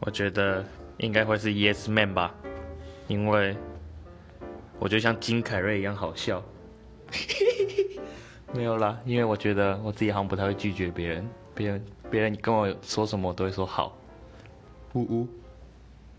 我觉得应该会是 yes man 吧因为我就像金凯瑞一样好笑。没有啦因为我觉得我自己好像不太会拒绝别人别人别人跟我说什么我都会说好。呜呜。